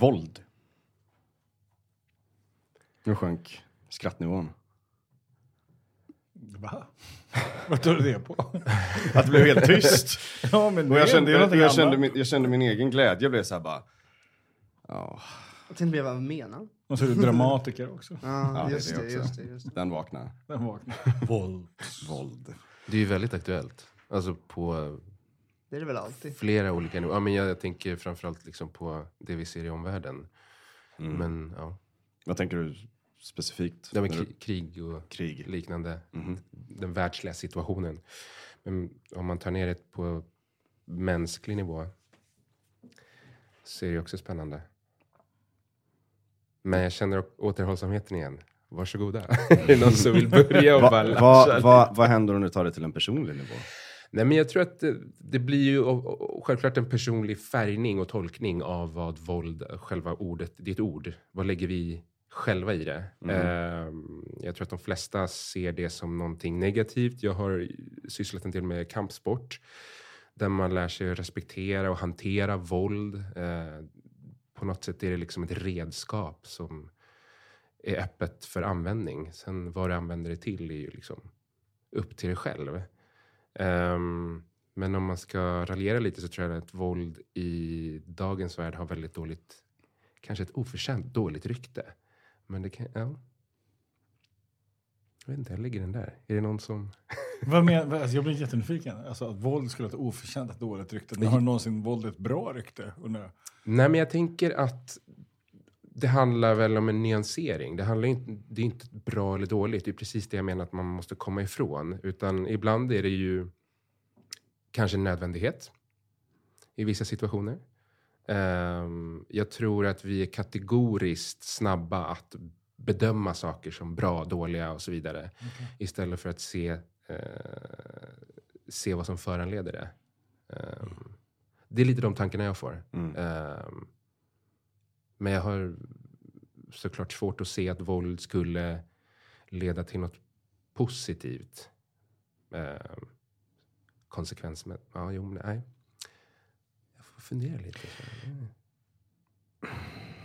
Våld. Nu sjönk skrattnivån. Va? Vad tar du det på? Att det blev helt tyst. ja, men Och jag kände, någonting jag, kände min, jag kände min egen glädje blev så här bara... Ja, Jag tänkte mer vad menar Och så är du dramatiker också. Ja, Ja, det är just, det det, också. just det, just det. den vaknade. Den vaknar. Våld. Våld. Det är ju väldigt aktuellt. Alltså på Det är det väl alltid. flera olika nivåer. Ja, men jag, jag tänker framförallt liksom på det vi ser i omvärlden. Mm. Men ja, Vad tänker du specifikt? du- kri- krig och Krig. liknande. Mhm. Den världsliga situationen. Men om man tar ner det på mänsklig nivå så är det också spännande. Men jag känner återhållsamheten igen. Varsågoda. är det någon som vill börja och bara Va, va, va, vad händer om du tar det till en personlig nivå? Nej, men jag tror att det, det blir ju självklart en personlig färgning och tolkning av vad våld, själva ordet, ett ord. Vad lägger vi själva i det? Ehm, jag tror att de flesta ser det som någonting negativt. Jag har sysslat en del med kampsport där man lär sig respektera och hantera våld. Eh, på något sätt är det liksom ett redskap som är öppet för användning. Sen vad du använder det till är ju liksom upp till dig själv. Ehm, men om man ska raljera lite så tror jag att våld i dagens värld har väldigt dåligt, kanske ett oförtjänt dåligt rykte. Men det kan, ja. Jag vet inte, jag lägger den där. Är det någon som... Vad men, alltså jag blir jättenyfiken. Alltså, att våld skulle ha ett oförtjänt dåligt rykte. Men har någonsin våld ett bra rykte? undrar? Nej, men jag tänker att det handlar väl om en nyansering. Det, handlar inte, det är inte bra eller dåligt. Det är precis det jag menar att man måste komma ifrån. Utan ibland är det ju kanske en nödvändighet i vissa situationer. Ehm, jag tror att vi är kategoriskt snabba att bedöma saker som bra, dåliga och så vidare. Istället för att se, eh, se vad som föranleder det. Ehm, det är lite de tankarna jag får. Mm. Ehm, men jag har såklart svårt att se att våld skulle leda till något positivt. Um, konsekvens med... Ja, jo, men nej. Jag får fundera lite. Mm.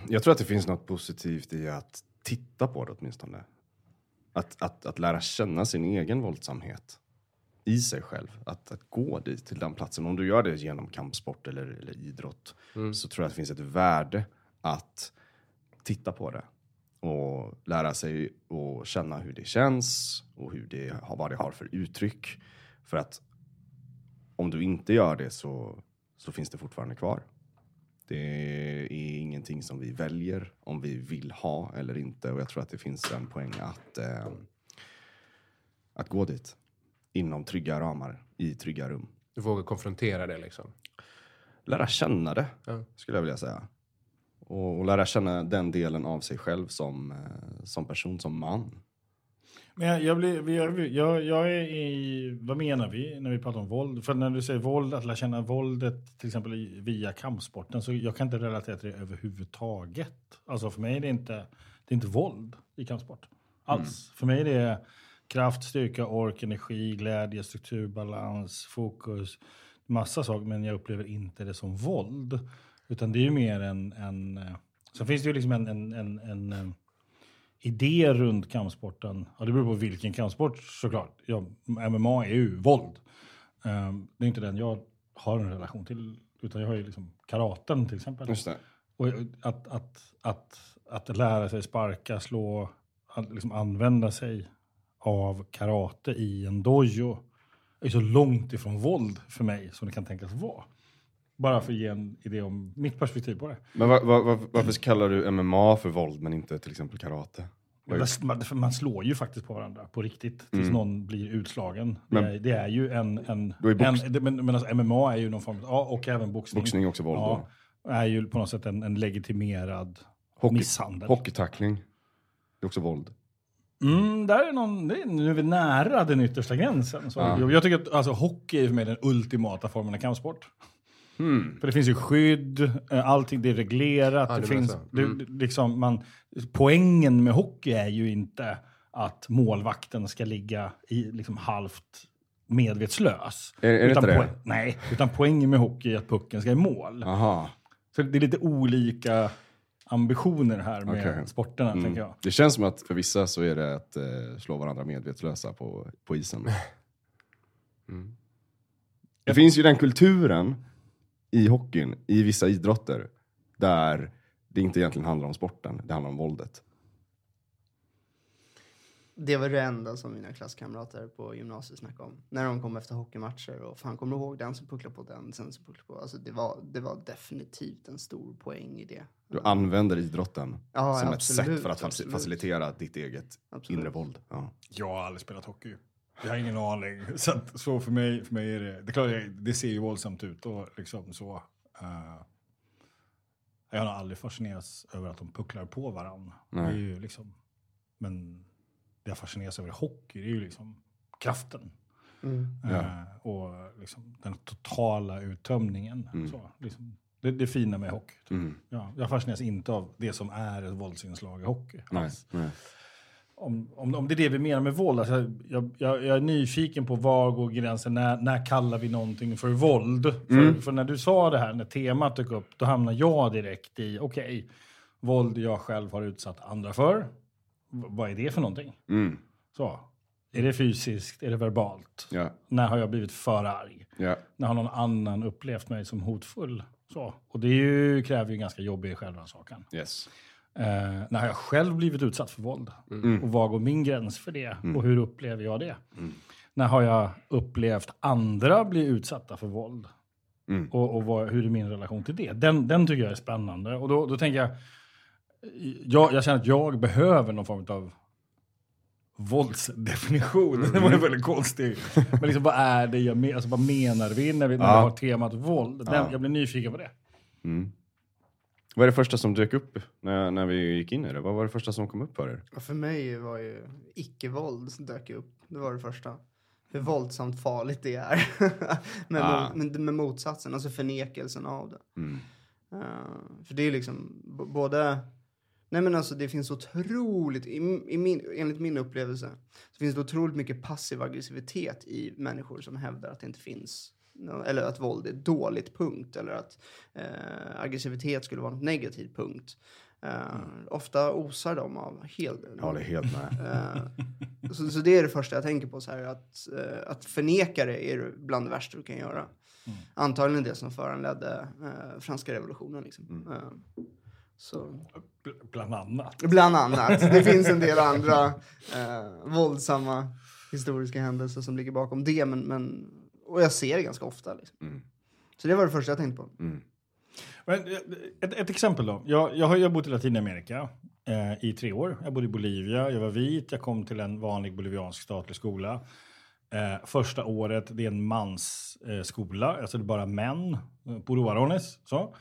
Jag tror att det finns något positivt i att titta på det åtminstone. Att, att, att lära känna sin egen våldsamhet i sig själv. Att, att gå dit, till den platsen. Om du gör det genom kampsport eller, eller idrott Mm. så tror jag att det finns ett värde att titta på det. Och lära sig och känna hur det känns och hur det, vad det har för uttryck. För att om du inte gör det så, så finns det fortfarande kvar. Det är ingenting som vi väljer om vi vill ha eller inte. Och jag tror att det finns en poäng att, eh, att gå dit. Inom trygga ramar, i trygga rum. Du vågar konfrontera det liksom. Lära känna det, Ja. skulle jag vilja säga. Och, och lära känna den delen av sig själv som, eh, som person, som man. Men jag, jag, blir, jag, jag, jag är i, vad menar vi när vi pratar om våld? För när du säger våld, att lära känna våldet till exempel via kampsporten, så jag kan inte relatera till det överhuvudtaget. Alltså för mig är det inte, det är inte våld i kampsport. Alls. För mig är det kraft, styrka, ork, energi, glädje, struktur, balans, fokus, massa saker, men jag upplever inte det som våld. Utan det är ju mer en, en eh, så finns det ju liksom en, en, en, en eh, idé runt kampsporten. Ja, det beror på vilken kampsport såklart. Ja, MMA är ju våld. Ehm, det är inte den jag har en relation till. Utan jag har ju liksom karaten till exempel. Just det. Och att, att, att, att lära sig sparka, slå, att liksom använda sig av karate i en dojo är så långt ifrån våld för mig som det kan tänkas vara. Bara för att ge en idé om mitt perspektiv på det. Men va, va, va, varför kallar du MMA för våld men inte till exempel karate? Man, slår ju faktiskt på varandra på riktigt tills Mm. någon blir utslagen. Men- det, är, det är ju en... en, Då en det, men, men alltså MMA är ju någon form av... Ja, och även boxning. Boxning är också våld Ja, är ju på något sätt en, en legitimerad Hockey- misshandel. då. Hockeytackling. Det är också våld. Mm, där är någon, det är, nu är vi nära den yttersta gränsen. Så Ja. jag, jag tycker att alltså, hockey är för mig den ultimata formen av kampsport. Hmm. För det finns ju skydd, eh, allting det är reglerat. Ja, det det finns, det, Mm. det- liksom, man, poängen med hockey är ju inte att målvakten ska ligga i liksom halvt medvetslös. Är- är det utan inte det? Nej, utan poängen med hockey är att pucken ska i mål. Aha. Så det är lite olika ambitioner här med Okej. sporterna, Mm. tänker jag. Det känns som att för vissa så är det att eh, slå varandra medvetslösa på, på isen. Mm. Det finns ju den kulturen i hockeyn, i vissa idrotter, där det inte egentligen handlar om sporten, det handlar om våldet. Det var det enda som mina klasskamrater på gymnasiet snackade om. När de kom efter hockeymatcher och fan kommer du ihåg den som pucklade på den, sen som pucklade på. Alltså det var, det var definitivt en stor poäng i det. Du använder idrotten Ja, som ett absolut, sätt för att absolut. facilitera ditt eget Absolut. inre våld. Ja. Jag har aldrig spelat hockey. Jag har ingen aning. Så, att, så för, mig, för mig är det... Det, är klart, det ser ju våldsamt ut och liksom så. eh, jag har aldrig fascinerats över att de pucklar på varandra. Det är ju liksom, men det jag fascineras över i hockey, det är ju liksom kraften. Mm. Ja. Eh, och liksom den totala uttömningen. Mm. Så, liksom, det, det fina med hockey. typ. Mm. Ja, jag fascineras inte av det som är ett våldsinslag i hockey. Nej, alls nej. Om, om, om det är det vi menar med våld. Alltså, jag, jag, jag är nyfiken på var går gränsen, när, när kallar vi någonting för våld? Mm. För, för när du sa det här, när temat dök upp, då hamnar jag direkt i, okej, våld jag själv har utsatt andra för. V- vad är det för någonting? Mm. Så. Är det fysiskt? Är det verbalt? Ja, När har jag blivit för arg? ja. När har någon annan upplevt mig som hotfull? Så. Och det ju, kräver ju ganska jobbig självrannsakan. Yes. Eh, när har jag själv blivit utsatt för våld? Mm. Och var går min gräns för det? Och hur upplever jag det? Mm. När har jag upplevt andra bli utsatta för våld? Mm. Och, och vad, hur är min relation till det? Den, den tycker jag är spännande. Och då, då tänker jag, jag, jag känner att jag behöver någon form av våldsdefinition. Det var ju väldigt konstigt. Men liksom, vad är det jag menar? Alltså, vad menar vi när vi, när Ja. vi har temat våld? Den, Ja. Jag blir nyfiken på det. Mm. Vad är det första som dök upp när, när vi gick in i det? Vad var det första som kom upp för er? För mig var ju icke-våld som dök upp. Det var det första. Hur våldsamt farligt det är. med, Ah. med, med motsatsen, alltså förnekelsen av det. Mm. Eh, för det är liksom både... Nej men alltså det finns otroligt, i, i min, enligt min upplevelse, så finns det otroligt mycket passiv aggressivitet i människor som hävdar att det inte finns, eller att våld är dåligt punkt, eller att eh, aggressivitet skulle vara något negativt punkt. Eh, Ofta osar de av helt... Jag håller helt med. Eh, så, så det är det första jag tänker på, så här, att, eh, att förneka det är bland det värsta du kan göra. Antagligen det som föranledde eh, franska revolutionen. Liksom. Eh, så, Bl- Bland annat. bland annat. Det finns en del andra eh, våldsamma historiska händelser som ligger bakom det. Men, men, och jag ser det ganska ofta. Liksom. Mm. Så det var det första jag tänkte på. Mm. Men, eh, ett, ett exempel då. Jag, jag har ju bott i Latinamerika eh, i tre år. Jag bodde i Bolivia, jag var vit, jag kom till en vanlig boliviansk statlig skola. Eh, första året, det är en mansskola, eh, skola, alltså det är bara män, eh, puro varones. Så.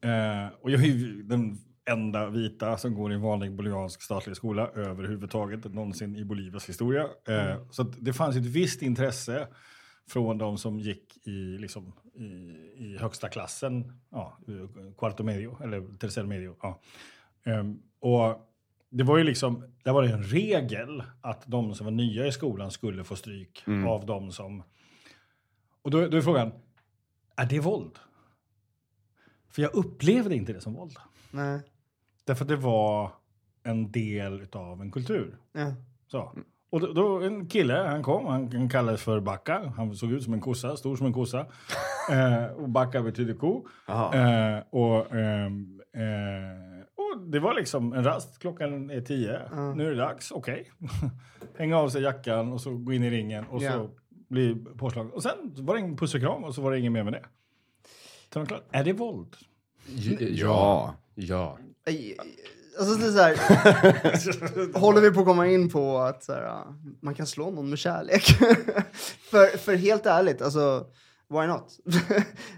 Eh, och jag är ju den enda vita som går i en vanlig boliviansk statlig skola överhuvudtaget någonsin i Bolivias historia. Eh, Så att det fanns ett visst intresse från de som gick i, liksom, i, i högsta klassen, ja, quarto medio, eller tercer medio. Ja. Ehm, och det var ju liksom, där var det en regel att de som var nya i skolan skulle få stryk Mm. av de som... Och då, då är frågan, är det våld? För jag upplevde inte det som våld. Nej. Därför att det var en del av en kultur. Ja. Så. Och då, då en kille, han kom, han, han kallades för Backa. Han såg ut som en kossa, stor som en kossa. eh, och Backa betyder ko. Eh, och, ehm, eh, och det var liksom en rast, klockan är tio. Ja. Nu är det dags, okej. Hänga av sig jackan och så gå in i ringen och Ja. så bli påslagen. Och sen var det en puss och kram och så var det inget mer med det. Så var det klart. Är det våld? J- Ja. Ja. Alltså det är så här, håller vi på att komma in på att så här, man kan slå någon med kärlek? för, för helt ärligt, alltså, why not?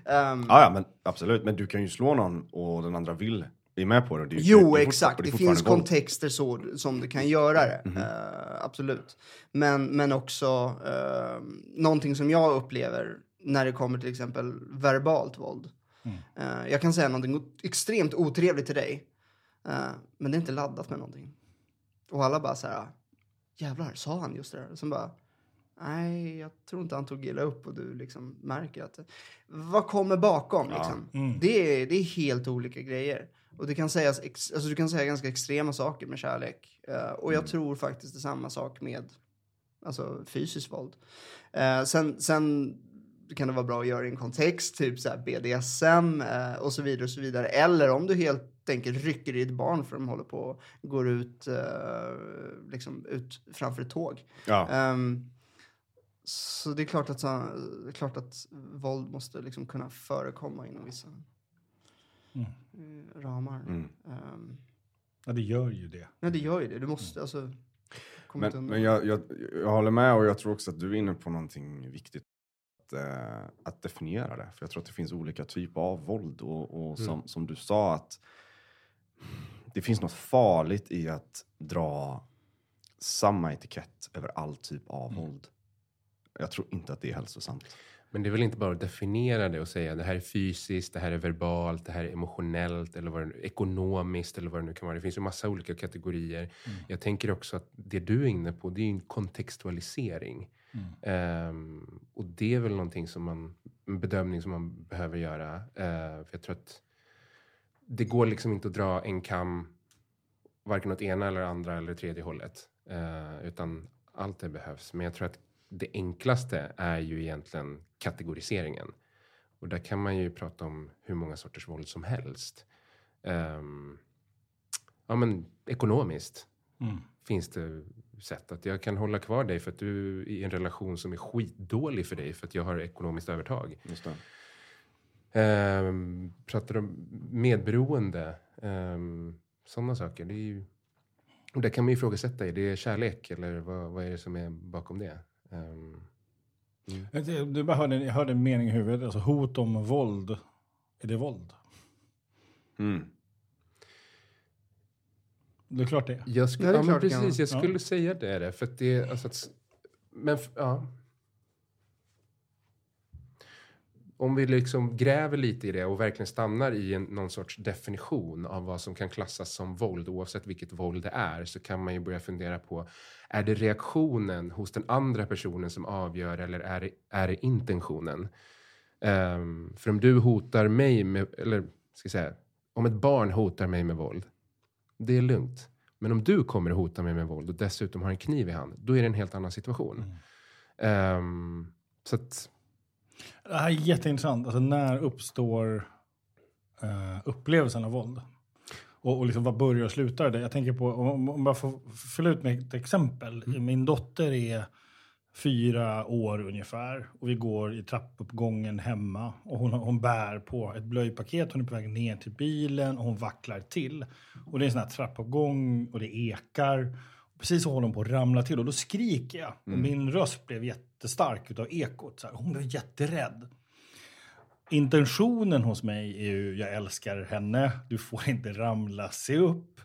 Ehm, Ja, ja, men absolut. Men du kan ju slå någon och den andra vill, är med på det. det är Jo, det är exakt. Det fortfarande finns våld. kontexter så, som det kan göra det. Mhm. Eh, absolut. Men, men också uh, någonting som jag upplever när det kommer till exempel verbalt våld. Mm. Eh, jag kan säga någonting extremt otrevligt till dig, eh, men det är inte laddat med någonting. Och alla bara så här, jävlar, sa han just det där? Och sen bara, nej, jag tror inte han tog illa upp och du liksom märker att vad kommer bakom Ja. liksom? Mm. Det, är, det är helt olika grejer. Och det kan sägas, ex, alltså du kan säga ganska extrema saker med kärlek. Eh, och jag Mm. tror faktiskt det är samma sak med alltså, fysiskt våld. Eh, sen, sen kan det vara bra att göra i en kontext, typ så här BDSM eh, och så vidare och så vidare. Eller om du helt enkelt rycker i ett barn för de håller på och går ut, eh, liksom, ut framför ett tåg. Ja. Ehm, så det är klart att, så, det är klart att våld måste liksom kunna förekomma inom vissa Mm. eh, ramar. Mm. Ehm, Ja, det gör ju det. nej, det gör ju det. Du måste, alltså... komma inte Men, men jag, jag, jag håller med och jag tror också att du är inne på någonting viktigt. Eh, att definiera det. För jag tror att det finns olika typer av våld. Och, och som, som du sa att det finns något farligt i att dra samma etikett över all typ av våld. Jag tror inte att det är hälsosamt. Men det är väl inte bara att definiera det och säga det här är fysiskt, det här är verbalt, det här är emotionellt eller vad det ekonomiskt eller vad det nu kan vara. Det finns ju massa olika kategorier. Jag tänker också att det du är inne på, det är ju en kontextualisering. Ehm, och det är väl någonting som man, en bedömning som man behöver göra. Eh, för jag tror att det går liksom inte att dra en kam varken åt ena eller andra eller tredje hållet. Eh, utan allt det behövs. Men jag tror att det enklaste är ju egentligen kategoriseringen. Och där kan man ju prata om hur många sorters våld som helst. Ehm, ja, men ekonomiskt Mm. finns det sätt att jag kan hålla kvar dig för att du är i en relation som är skitdålig för dig för att jag har ekonomiskt övertag. Just det. Um, pratar om medberoende, um, sådana saker. Det är ju, och där kan man ju ifrågasätta, är det kärlek eller vad, vad är det som är bakom det? Ehm, Jag, du bara hörde, jag hörde en mening i huvudet, alltså hot om våld. Är det våld? Mm. Det är klart det. Jag skulle, Ja, det ja, är men det kan precis, jag skulle Ja. säga det. är det, För att det är alltså att, men ja. Om vi liksom gräver lite i det och verkligen stannar i en, någon sorts definition av vad som kan klassas som våld, oavsett vilket våld det är, så kan man ju börja fundera på, är det reaktionen hos den andra personen som avgör eller är det, är det intentionen? Ehm, för om du hotar mig med, eller ska jag säga, om ett barn hotar mig med våld, det är lugnt. Men om du kommer att hota mig med våld och dessutom har en kniv i hand, då är det en helt annan situation. Ehm, så att, Det här är jätteintressant. Alltså, när uppstår eh, upplevelsen av våld? Och, och liksom, vad börjar och slutar det? Jag tänker på, om, om jag får fylla ut med ett exempel. Min dotter är fyra år ungefär och vi går i trappuppgången hemma och hon, hon bär på ett blöjpaket. Hon är på väg ner till bilen och hon vacklar till. Och det är en sån här trappuppgång och det ekar. Precis så håller hon på att ramla till och då skriker jag. Och min röst blev jättestark utav ekot. Så här, hon blev jätterädd. Intentionen hos mig är ju, jag älskar henne, du får inte ramla, se upp.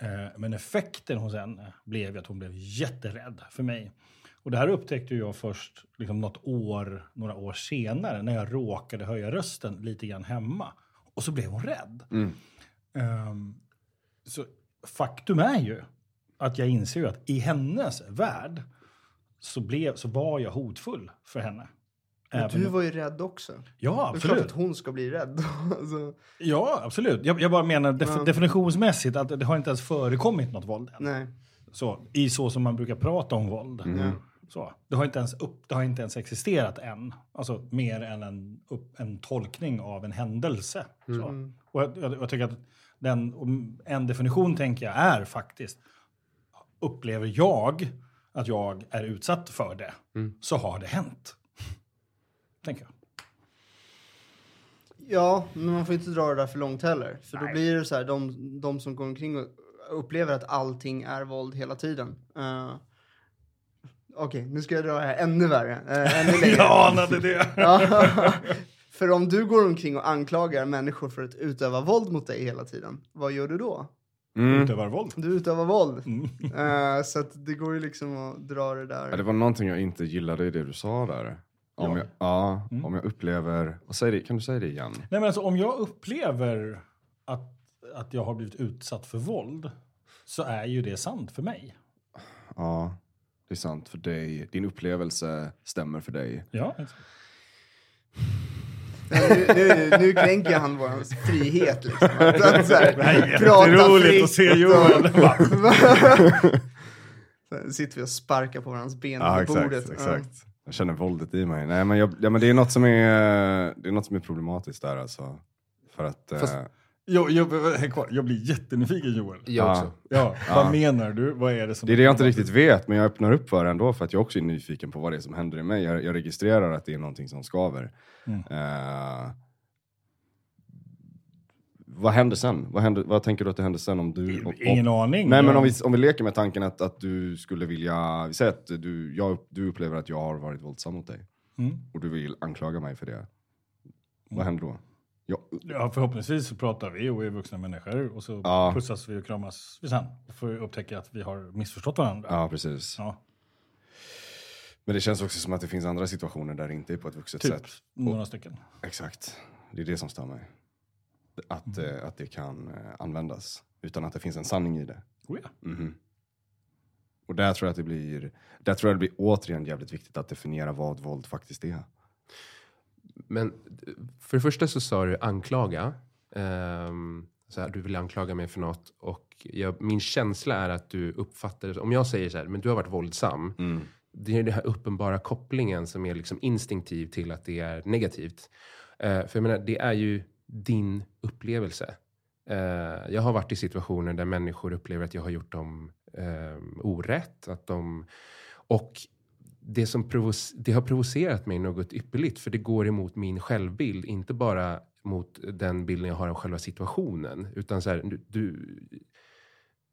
Eh, Men effekten hos henne blev att hon blev jätterädd för mig. Och det här upptäckte jag först liksom något år, några år senare när jag råkade höja rösten lite grann hemma. Och så blev hon rädd. Mm. Ehm, så faktum är ju att jag inser ju att i hennes värld så, blev, så var jag hotfull för henne. Men du var ju rädd också. Ja, Det är klart absolut. att hon ska bli rädd. alltså, Ja, absolut. Jag, jag bara menar def Ja. definitionsmässigt att det har inte ens förekommit något våld än. nej. Så, I så som man brukar prata om våld. Mm. Så, det, har inte ens upp, det har inte ens existerat än. Alltså mer än en, upp, en tolkning av en händelse. Mm. Och jag, jag, jag tycker att den, en definition tänker jag är faktiskt, upplever jag att jag är utsatt för det, så har det hänt. Tänker jag. Ja, men man får inte dra det där för långt heller. För då Nej. blir det så här, de, de som går omkring och upplever att allting är våld hela tiden. Uh, Okej, nu ska jag dra det här ännu värre. Uh, ännu längre. Jag anade det. Ja. för om du går omkring och anklagar människor för att utöva våld mot dig hela tiden, vad gör du då? Mm. Utövar våld. Du utövar våld. Mm. Eh, så att det går ju liksom att dra det där. Ja, det var någonting jag inte gillade i det du sa där. Om Ja. jag, ja, Mm. om jag upplever... Och säg det, kan du säga det igen? Nej, men alltså, om jag upplever att, att jag har blivit utsatt för våld så är ju det sant för mig. Ja. Det är sant för dig. Din upplevelse stämmer för dig. Ja, exakt. Nu, nu, nu kränker han vår frihet. Liksom. Att, att, så här, Det här är jätteroligt att se och- Joel. Så sitter vi och sparkar på varandras ben Ja, på exakt. bordet. exakt. Jag känner våldet i mig. Nej, men, jag, ja, men det, är något som är, det är något som är problematiskt där alltså. För att... Fast- eh, Jag, jag, jag blir jättenyfiken Joel. Jag Ja. också. Ja, vad menar du? Vad är det som... Det är det jag inte riktigt vet, men jag öppnar upp för det ändå för att jag också är nyfiken på vad det är som händer i mig. Jag, jag registrerar att det är någonting som skaver. Mm. Eh, vad händer sen? Vad, händer, vad tänker du att det händer sen om du... om- Ingen aning. Nej, men om vi, om vi leker med tanken att, att du skulle vilja... Vi säger att du, jag, du upplever att jag har varit våldsam mot dig Mm. och du vill anklaga mig för det. Mm. Vad händer då? Jag, Ja, förhoppningsvis så pratar vi och är vuxna människor och så Ja. pussas vi och kramas vi sen. Och får upptäcka att vi har missförstått varandra. ja, precis. Ja, Men det känns också som att det finns andra situationer där det inte är på ett vuxet typ sätt. några stycken. Exakt. Det är det som stör mig. Att, Mm. eh, att det kan eh, användas utan att det finns en sanning i det. Oh, ja. Mhm. Och där tror jag att det blir, där tror jag det blir återigen jävligt viktigt att definiera vad våld faktiskt är. Men för det första så sa du anklaga. Ehm, så här, du vill anklaga mig för något. Och jag, min känsla är att du uppfattar. Om jag säger så här, men du har varit våldsam. Det är den här uppenbara kopplingen som är liksom instinktiv till att det är negativt. Eh, för jag menar, det är ju din upplevelse. Eh, jag har varit i situationer där människor upplever att jag har gjort dem eh, orätt. Att de, och det, som det har provocerat mig något ypperligt. För det går emot min självbild. Inte bara mot den bilden jag har av själva situationen. Utan så här, du,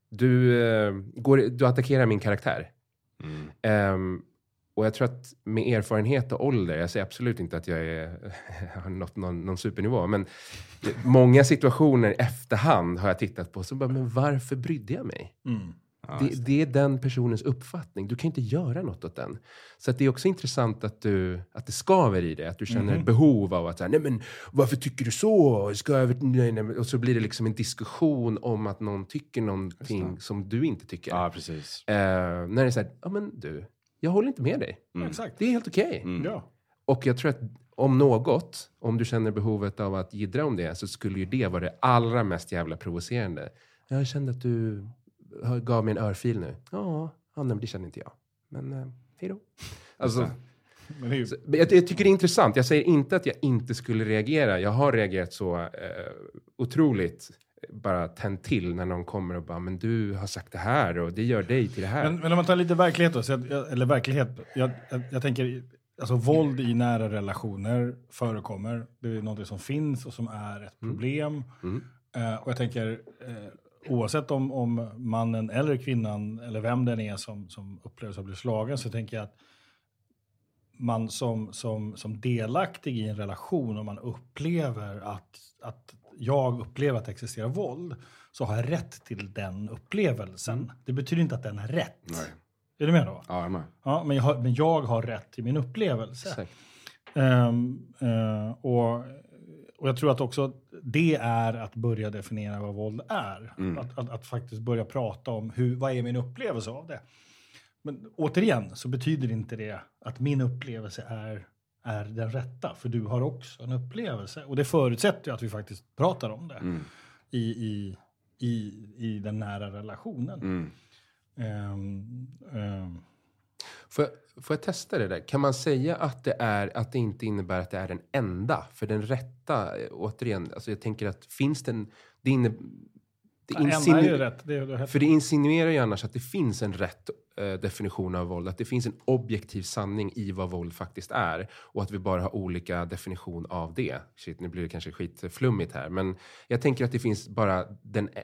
du, eh, går, du attackerar min karaktär. Mm. Ehm, och jag tror att med erfarenhet och ålder, jag säger absolut inte att jag är, har nått någon, någon supernivå, men många situationer efterhand har jag tittat på, så bara, men varför brydde jag mig? Mm. Ja, det, det är den personens uppfattning. Du kan inte göra något åt den. Så att det är också intressant att, du, att det skaver i det. Att du känner ett behov av att säga, nej men varför tycker du så? Ska jag nej, nej. Och så blir det liksom en diskussion om att någon tycker någonting som du inte tycker. ja, precis. Eh, när det är så här, ja men du, jag håller inte med dig. Mm. Exakt. Det är helt okej. Mm. Ja. Och jag tror att om något, om du känner behovet av att jiddra om det, så skulle ju det vara det allra mest jävla provocerande. Jag kände att du gav mig en örfil nu. Ja, ja men det känner inte jag. Men eh, hej då. Alltså, Men ju, så, jag, jag tycker det är intressant. Jag säger inte att jag inte skulle reagera. Jag har reagerat så eh, otroligt eh, bara tänt till när någon kommer och bara, men du har sagt det här och det gör dig till det här. men, men om man tar lite verklighet då, så jag, eller verklighet. Jag, jag, jag tänker, alltså våld i nära relationer förekommer. Det är något som finns och som är ett problem. Mm. Eh, och jag tänker, eh, oavsett om, om mannen eller kvinnan eller vem den är som, som upplever sig bli slagen, så tänker jag att man som, som, som delaktig i en relation, om man upplever att, att jag upplever att det existerar våld, så har jag rätt till den upplevelsen. Det betyder inte att den är rätt. Nej. Är du med då? Ja, jag är med. Ja, men, jag har, men jag har rätt till min upplevelse. Exakt. Ehm, eh, och, och jag tror att också det är att börja definiera vad våld är. Mm. Att, att, att faktiskt börja prata om hur, vad är min upplevelse av det. Men återigen så betyder inte det att min upplevelse är, är den rätta. För du har också en upplevelse. Och det förutsätter ju att vi faktiskt pratar om det Mm. i, i, i, i den nära relationen. Mm. Ehm, ehm, Får jag, får jag testa det där? Kan man säga att det, är, att det inte innebär att det är den enda? För den rätta, eh, återigen, alltså jag tänker att finns den... Det inne, det insinu- rätt. Det, det, För det insinuerar ju annars att det finns en rätt eh, definition av våld. Att det finns en objektiv sanning i vad våld faktiskt är. Och att vi bara har olika definition av det. Shit, nu blir det kanske skitflummigt här. Men jag tänker att det finns bara den... eh,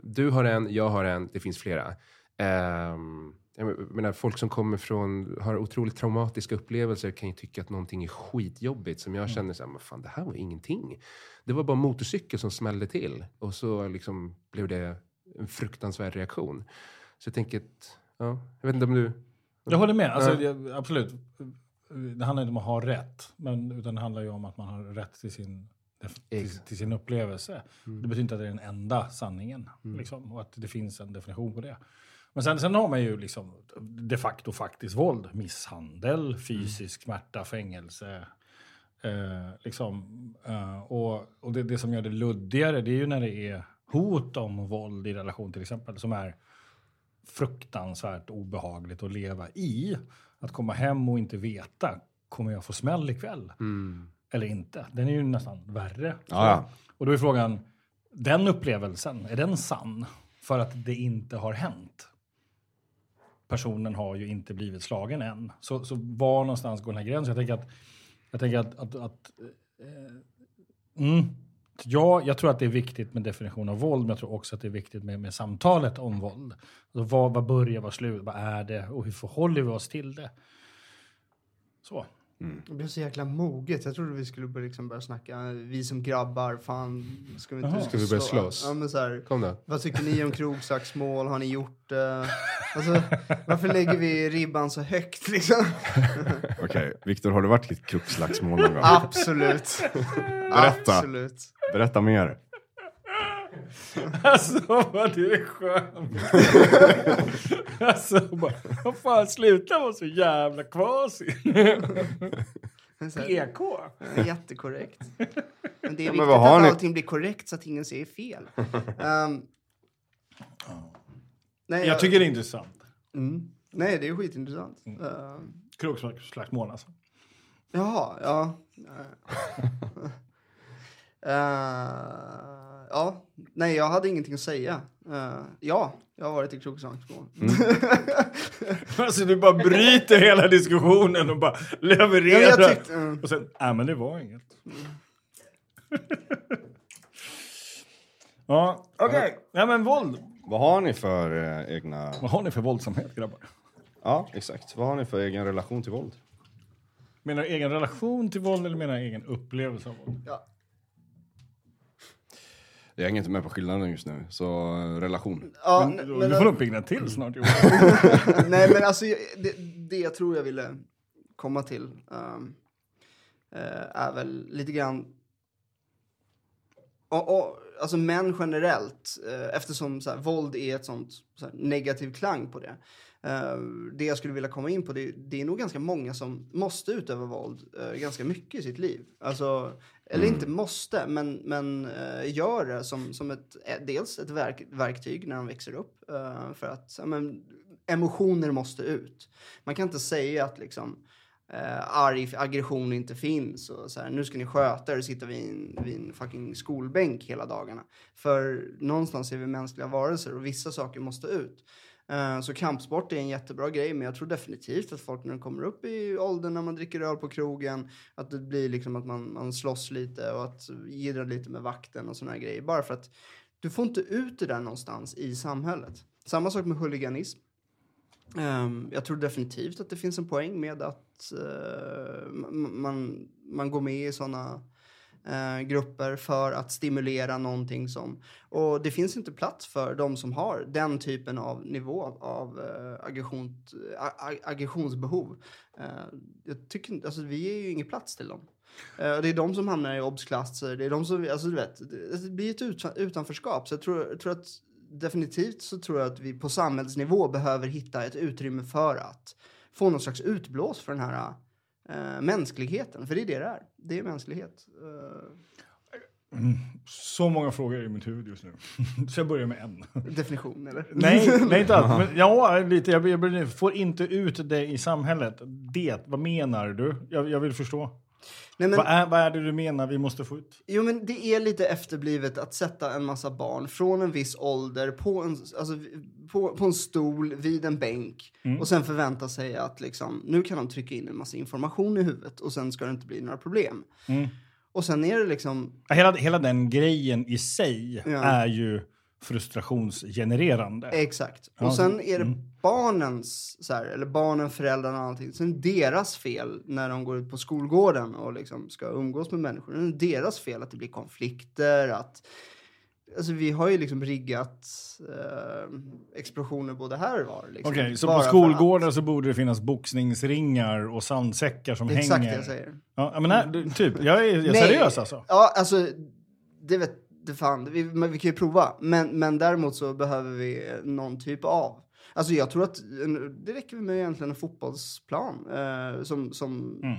du har en, jag har en, det finns flera. Ehm, jag menar, folk som kommer från, har otroligt traumatiska upplevelser kan ju tycka att någonting är skitjobbigt. Som jag känner så här, men fan det här var ingenting. Det var bara motorcykel som smällde till. Och så liksom blev det en fruktansvärd reaktion. Så jag tänker att, ja, jag vet inte om du... Jag håller med. Alltså, Ja. jag, absolut. Det handlar inte om att ha rätt, men, utan det handlar ju om att man har rätt till sin, till, till sin upplevelse. Mm. Det betyder inte att det är den enda sanningen. Liksom, och att det finns en definition på det. Men sen, sen har man ju liksom de facto faktiskt våld. Misshandel, fysisk smärta, fängelse. Eh, liksom, eh, och och det, det som gör det luddigare det är ju när det är hot om våld i relation till exempel. Som är fruktansvärt obehagligt att leva i. Att komma hem och inte veta, kommer jag få smäll ikväll? Mm. Eller inte? Den är ju nästan värre. Ja, ja. Och då är frågan, den upplevelsen, är den sann? För att det inte har hänt. Personen har ju inte blivit slagen än. Så, så var någonstans går den här gränsen? Jag tänker att, jag tänker att, att, att eh, mm, ja, jag tror att det är viktigt med definition av våld, men jag tror också att det är viktigt med, med samtalet om våld. Alltså, vad, vad börjar, vad slutar, vad är det och hur förhåller vi oss till det? Så. Det blev så jäkla moget. Jag trodde vi skulle börja, liksom börja snacka. Vi som grabbar, fan. Ska vi inte Ska vi börja slå- slåss? Ja, men så här, Kom då. vad tycker ni om krogslagsmål? Har ni gjort det? Alltså, varför lägger vi ribban så högt liksom? Okej, Viktor, har du varit i ett krogslagsmål någon gång? Absolut. Berätta. Absolut. Berätta mer. Alltså vad du är skön. alltså bara, vad fan sluta vara så jävla kvasi. Så här, PK. Ja, Jättekorrekt. Men det är Ja, viktigt att ni- allting blir korrekt så att ingen säger fel. Ehm, nej, Jag tycker det är intressant. Mm. Nej, det är skitintressant. Ehm, Krogslagsmål alltså. jaha, ja. Eh, ja, nej, jag hade ingenting att säga. Eh, ja, jag har varit i krogslagsmål. Alltså du bara bryter hela diskussionen och bara Ja, levererar. jag tyckte, mm. Och sen, nej men det var inget. ja, okej. Ja men våld. Vad har ni för eh, egna... Vad har ni för våldsamhet grabbar? Ja, exakt. Vad har ni för egen relation till våld? Menar du egen relation till våld eller menar du egen upplevelse av våld? ja. Jag hänger inte med på skillnaden just nu, så eh, relation. Ja, Men, n- du men, får nog pigna till snart Johan. nej, men alltså det, det jag tror jag ville komma till ehm, eh, är väl lite grann och, och, alltså män generellt, eh, eftersom så här, våld är ett sånt så här, negativ klang på det. Eh, det jag skulle vilja komma in på, det, det är nog ganska många som måste utöva våld eh, ganska mycket i sitt liv. Alltså, eller inte måste, men, men eh, gör det som, som ett, dels ett verk, verktyg när de växer upp. för att men, emotioner måste ut. Man kan inte säga att liksom, eh, arg aggression inte finns och så här, nu ska ni sköta er och sitta vid en, vid en fucking skolbänk hela dagarna. För någonstans är vi mänskliga varelser och vissa saker måste ut. Eh, så kampsport är en jättebra grej, men jag tror definitivt att folk när de kommer upp i åldern när man dricker öl på krogen, att det blir liksom att man, man slåss lite och att jiddra lite med vakten och såna här grejer. Bara för att du får inte ut det där någonstans i samhället. Samma sak med huliganism. Ehm, jag tror definitivt att det finns en poäng med att eh, man, man går med i sådana eh, grupper för att stimulera någonting som... Och det finns inte plats för de som har den typen av nivå av eh, aggression, ag aggressionsbehov. Eh, jag tycker alltså vi är ju ingen plats till dem. Eh, det är de som hamnar i obsklasser, det är de som, alltså du vet, det, alltså, det blir ett utanförskap. Så jag tror, jag tror att definitivt så tror jag att vi på samhällsnivå behöver hitta ett utrymme för att få någon slags utblås för den här eh, mänskligheten. För det är det det är. Det är mänsklighet. Eh, Så många frågor i mitt huvud just nu. Så jag börjar med en. definition, eller? Nej, nej inte alls. Men, ja, lite. Jag, jag, jag får inte ut det i samhället. Det, vad menar du? Jag, jag vill förstå. Nej, men, Vad, är, vad är det du menar vi måste få ut? Jo, men det är lite efterblivet att sätta en massa barn från en viss ålder på en, alltså, på, på en stol vid en bänk och sen förvänta sig att liksom, nu kan de trycka in en massa information i huvudet och sen ska det inte bli några problem. Mm. Och sen är det liksom, Hela, hela den grejen i sig Ja. är ju frustrationsgenererande. exakt. Ja, och sen är det mm. barnens, så här, eller barnen, föräldrarna och allting, sen deras fel när de går ut på skolgården och liksom ska umgås med människor. Det är deras fel att det blir konflikter, att Alltså vi har ju liksom riggat eh, explosioner både här och var. Liksom. Okej, så Bara på skolgårdar så borde det finnas boxningsringar och sandsäckar som Det är exakt det hänger. jag säger. Ja, men du- typ, jag är, jag är seriös alltså. Ja, alltså det vet det fan, vi, men vi kan ju prova. Men, men däremot så behöver vi någon typ av. Alltså jag tror att det räcker med egentligen en fotbollsplan eh, som, som, Mm.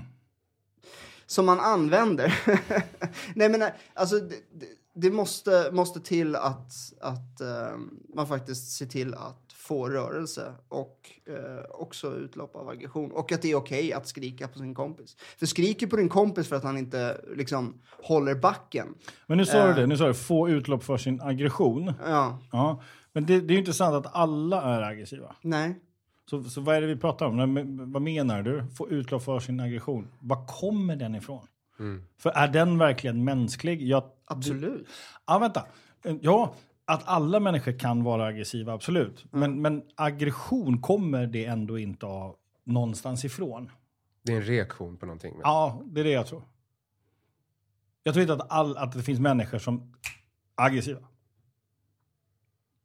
som man använder. Nej men eh, alltså det, det, det måste, måste till att, att eh, man faktiskt ser till att få rörelse och eh, också utlopp av aggression. Och att det är okej att skrika på sin kompis. För skriker på din kompis för att han inte liksom håller backen. Men nu sa du Eh. det, nu sa du få utlopp för sin aggression. Ja, Ja. Men det, det är ju inte sant att alla är aggressiva. nej. Så, så vad är det vi pratar om? Men, vad menar du? Få utlopp för sin aggression. Var kommer den ifrån? Mm. För är den verkligen mänsklig? Jag, Absolut. Ja, vänta. Ja, att alla människor kan vara aggressiva, absolut. Men, men aggression kommer det ändå inte av någonstans ifrån. Det är en reaktion på någonting. men- Ja, det är det jag tror. Jag tror inte att, all, att det finns människor som är aggressiva.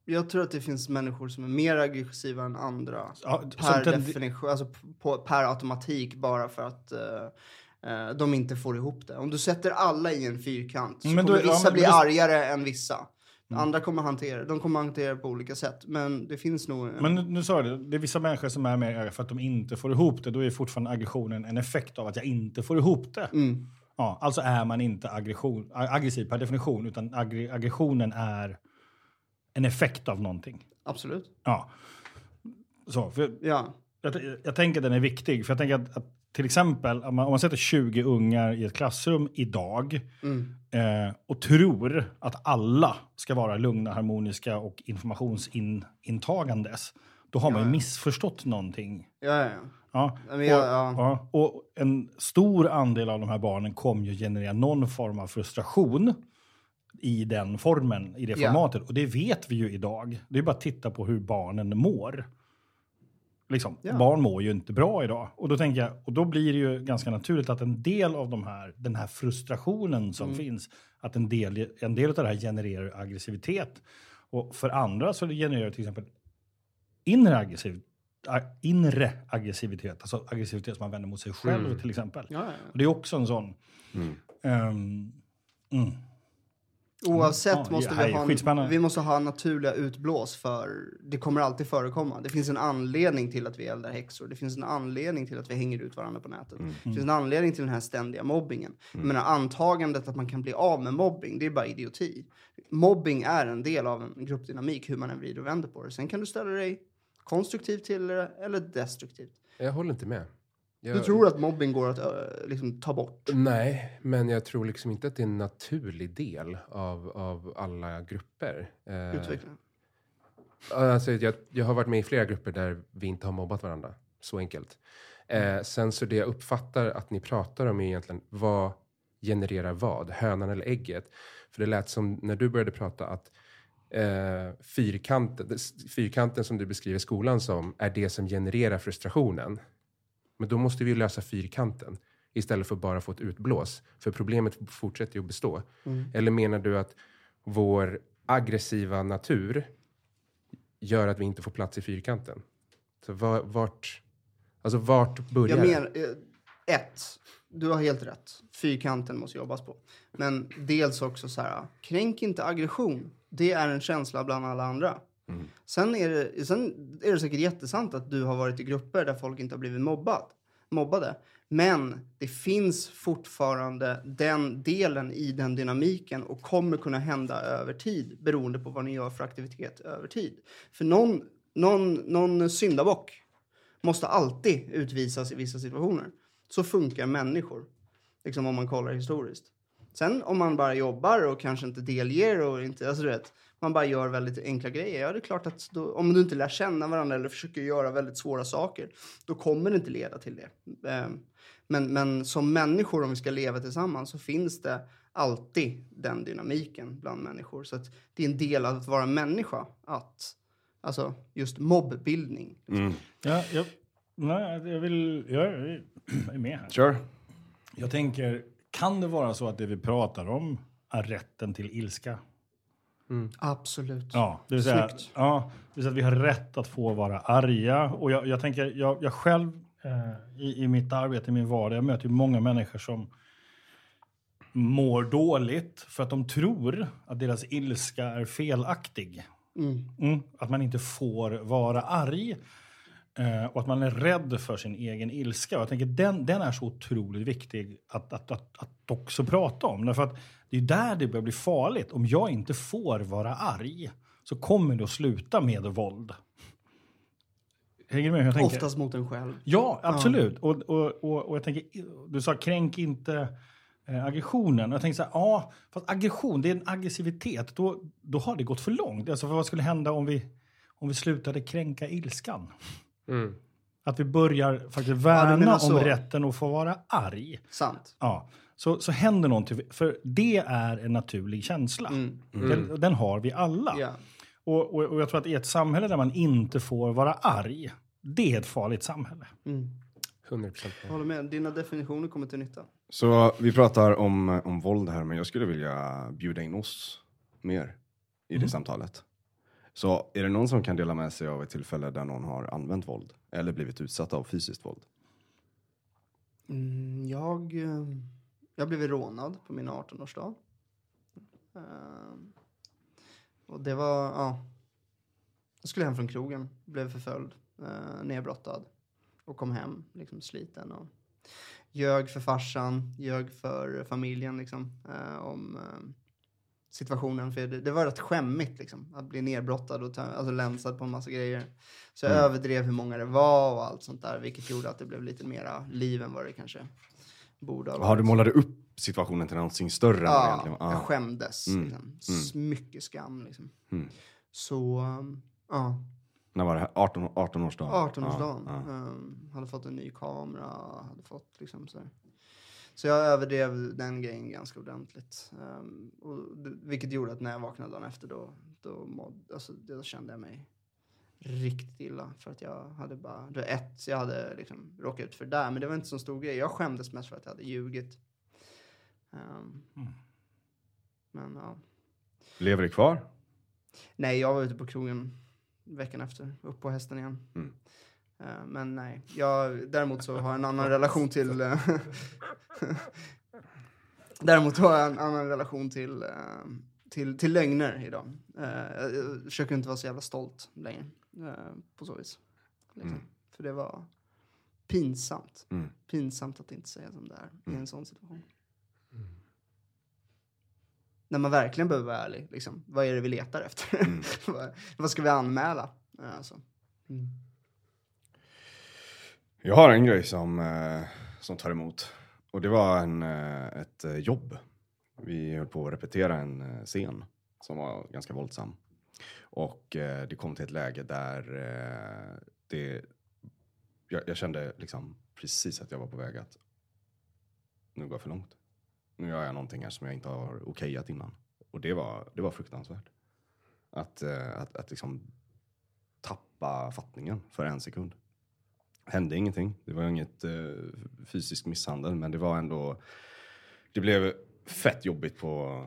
Jag tror att det finns människor som är mer aggressiva än andra. Ja, Per definition, alltså på, per automatik bara för att eh, eh, de inte får ihop det. Om du sätter alla i en fyrkant så Men då- kommer ja, vissa men- bli men då- argare än vissa. Andra kommer hantera de kommer hantera det på olika sätt. Men det finns nog... en- Men nu, nu sa jag det, det är vissa människor som är mer för att de inte får ihop det. Då är fortfarande aggressionen en effekt av att jag inte får ihop det. Mm. Ja, alltså är man inte aggression, ag- aggressiv per definition, utan aggre, aggressionen är en effekt av någonting. Absolut. Ja. Så, för Ja. jag, jag tänker att den är viktig, för jag tänker att, att till exempel om man, om man sätter 20 ungar i ett klassrum idag Mm. eh, och tror att alla ska vara lugna, harmoniska och informationsintagandes, då har man ju Ja, ja. missförstått någonting. Ja, ja, ja. Ja. Och, ja. ja, och en stor andel av de här barnen kommer ju generera någon form av frustration i den formen, i det Ja. formatet. Och det vet vi ju idag. Det är bara att titta på hur barnen mår. Liksom, Ja. Barn mår ju inte bra idag. Och då, tänker jag, och då blir det ju ganska naturligt att en del av de här, den här frustrationen som Mm. finns, att en del, en del av det här genererar aggressivitet. Och för andra så genererar det till exempel inre, aggressiv, inre aggressivitet, alltså aggressivitet som man vänder mot sig själv Mm. till exempel. Ja, ja. Och det är också en sån... Mm. ehm, mm. Oavsett Ja, måste vi ha, skitspännande. vi måste ha naturliga utblås för det kommer alltid förekomma. Det finns en anledning till att vi eldar häxor. Det finns en anledning till att vi hänger ut varandra på nätet. Mm. Det finns en anledning till den här ständiga mobbingen. Jag menar antagandet att man kan bli av med mobbing, det är bara idioti. Mobbing är en del av en gruppdynamik, hur man än vrider och vänder på det. Sen kan du ställa dig konstruktivt till det eller destruktivt. Jag håller inte med. Jag, Du tror att mobbing går att ö, liksom, ta bort? Nej, men jag tror liksom inte att det är en naturlig del av, av alla grupper. Eh, Utveckla. Alltså, jag, jag har varit med i flera grupper där vi inte har mobbat varandra. Så enkelt. Eh, sen så det jag uppfattar att ni pratar om är egentligen vad genererar vad? Hönan eller ägget? För det lät som när du började prata att eh, fyrkanten, fyrkanten som du beskriver skolan som är det som genererar frustrationen. Men då måste vi lösa fyrkanten istället för bara få ett utblås. För problemet fortsätter ju att bestå. Mm. Eller menar du att vår aggressiva natur gör att vi inte får plats i fyrkanten? Så var, vart, alltså vart börjar Jag det? menar, eh, ett, du har helt rätt. Fyrkanten måste jobbas på. Men dels också så här, kränk inte aggression. Det är en känsla bland alla andra. Mm. Sen, är det, sen är det säkert jättesant att du har varit i grupper där folk inte har blivit mobbad, mobbade. Men det finns fortfarande den delen i den dynamiken och kommer kunna hända över tid beroende på vad ni gör för aktivitet över tid. För någon, någon, någon syndabock måste alltid utvisas i vissa situationer. Så funkar människor, liksom om man kollar historiskt. Sen om man bara jobbar och kanske inte delger och inte, alltså du vet, man bara gör väldigt enkla grejer. Ja, det är klart att då, om du inte lär känna varandra eller försöker göra väldigt svåra saker, då kommer det inte leda till det. Ehm, Men, men som människor, om vi ska leva tillsammans, så finns det alltid den dynamiken bland människor. Så att det är en del av att vara människa, att, alltså just mobbbildning. Mm. Ja, jag, nej, jag vill... Jag är är med här. Kör. Jag tänker, kan det vara så att det vi pratar om är rätten till ilska? Absolut. Ja, det vill säga, Snyggt. ja, det vill säga att vi har rätt att få vara arga. Och jag, jag tänker, jag, jag själv eh, i, i mitt arbete, i min vardag, jag möter ju många människor som mår dåligt för att de tror att deras ilska är felaktig. Mm. Mm, att man inte får vara arg. Eh, och att man är rädd för sin egen ilska. Och jag tänker den, den är så otroligt viktig att, att, att, att också prata om. Därför att det är där det börjar bli farligt. Om jag inte får vara arg så kommer det att sluta med våld. Hänger du med hur jag tänker? Oftast mot en själv. Ja, absolut. Och, och, och, och jag tänker, du sa kränk inte eh, aggressionen. Jag tänker så här, ja, fast aggression, det är en aggressivitet. Då, då har det gått för långt. Alltså, för vad skulle hända om vi, om vi slutade kränka ilskan? Mm. Att vi börjar faktiskt värna menar om rätten att få vara arg. Sant. Ja, så, så händer någonting. För det är en naturlig känsla. Mm. Den, den har vi alla. Ja. Och, och, och jag tror att i ett samhälle där man inte får vara arg, det är ett farligt samhälle. Mm. 100 procent. Jag håller med. Dina definitioner kommer till nytta. Så vi pratar om, om våld här, men jag skulle vilja bjuda in oss mer i det samtalet. Så är det någon som kan dela med sig av ett tillfälle där någon har använt våld eller blivit utsatt av fysiskt våld? Mm, jag, eh, jag blev rånad på min 18-årsdag. Eh, och det var, ja. Jag skulle hem från krogen, blev förföljd, uh, nedbrottad och kom hem liksom sliten och ljög för farsan, ljög för familjen liksom eh, om eh, situationen. För det, det var rätt skämmigt liksom att bli nedbrottad och alltså länsad på en massa grejer. Så jag Mm. överdrev hur många det var och allt sånt där, vilket gjorde att det blev lite mera liv än vad det kanske borde ha Har du målade upp situationen till någonting större än Ja, egentligen var? jag Ah. skämdes. Mm, Liksom. S- Mycket skam liksom. Mm. Så, um, ja. När var det här? 18, 18-årsdagen? 18-årsdagen. Ja, ja. Um, hade fått en ny kamera, hade fått liksom så. Så jag överdrev den grejen ganska ordentligt. Um, och, vilket gjorde att när jag vaknade dagen efter då, då, mådde, alltså, då kände jag mig riktigt illa. För att jag hade bara, det var ett jag hade liksom råkat ut för där, men det var inte så stor grej. Jag skämdes mest för att jag hade ljugit. Um, Mm. Men ja. Lever det kvar? Nej, jag var ute på krogen veckan efter, upp på hästen igen. Mm. Eh, men nej, jag, däremot så har jag en annan relation till... eh, däremot har jag en annan relation till, eh, till, till lögner idag. Jag försöker inte vara så jävla stolt längre på så vis. Liksom. Mm. För det var pinsamt. Mm. Pinsamt att inte säga som det är i Mm. en sån situation. När man verkligen behöver vara ärlig. Liksom. Vad är det vi letar efter? Mm. vad, ska vi anmäla? Alltså. Mm. Jag har en grej som, eh, som tar emot. Och det var en, eh, ett eh, jobb. Vi höll på att repetera en eh, scen som var ganska våldsam. Och eh, det kom till ett läge där eh, det, jag, jag kände liksom precis att jag var på väg att nu går jag för långt. Nu gör jag någonting här som jag inte har okejat innan. Och det var, det var fruktansvärt. Att, eh, att, att liksom tappa fattningen för en sekund hände ingenting. Det var inget eh, fysisk misshandel, men det var ändå... Det blev fett jobbigt på,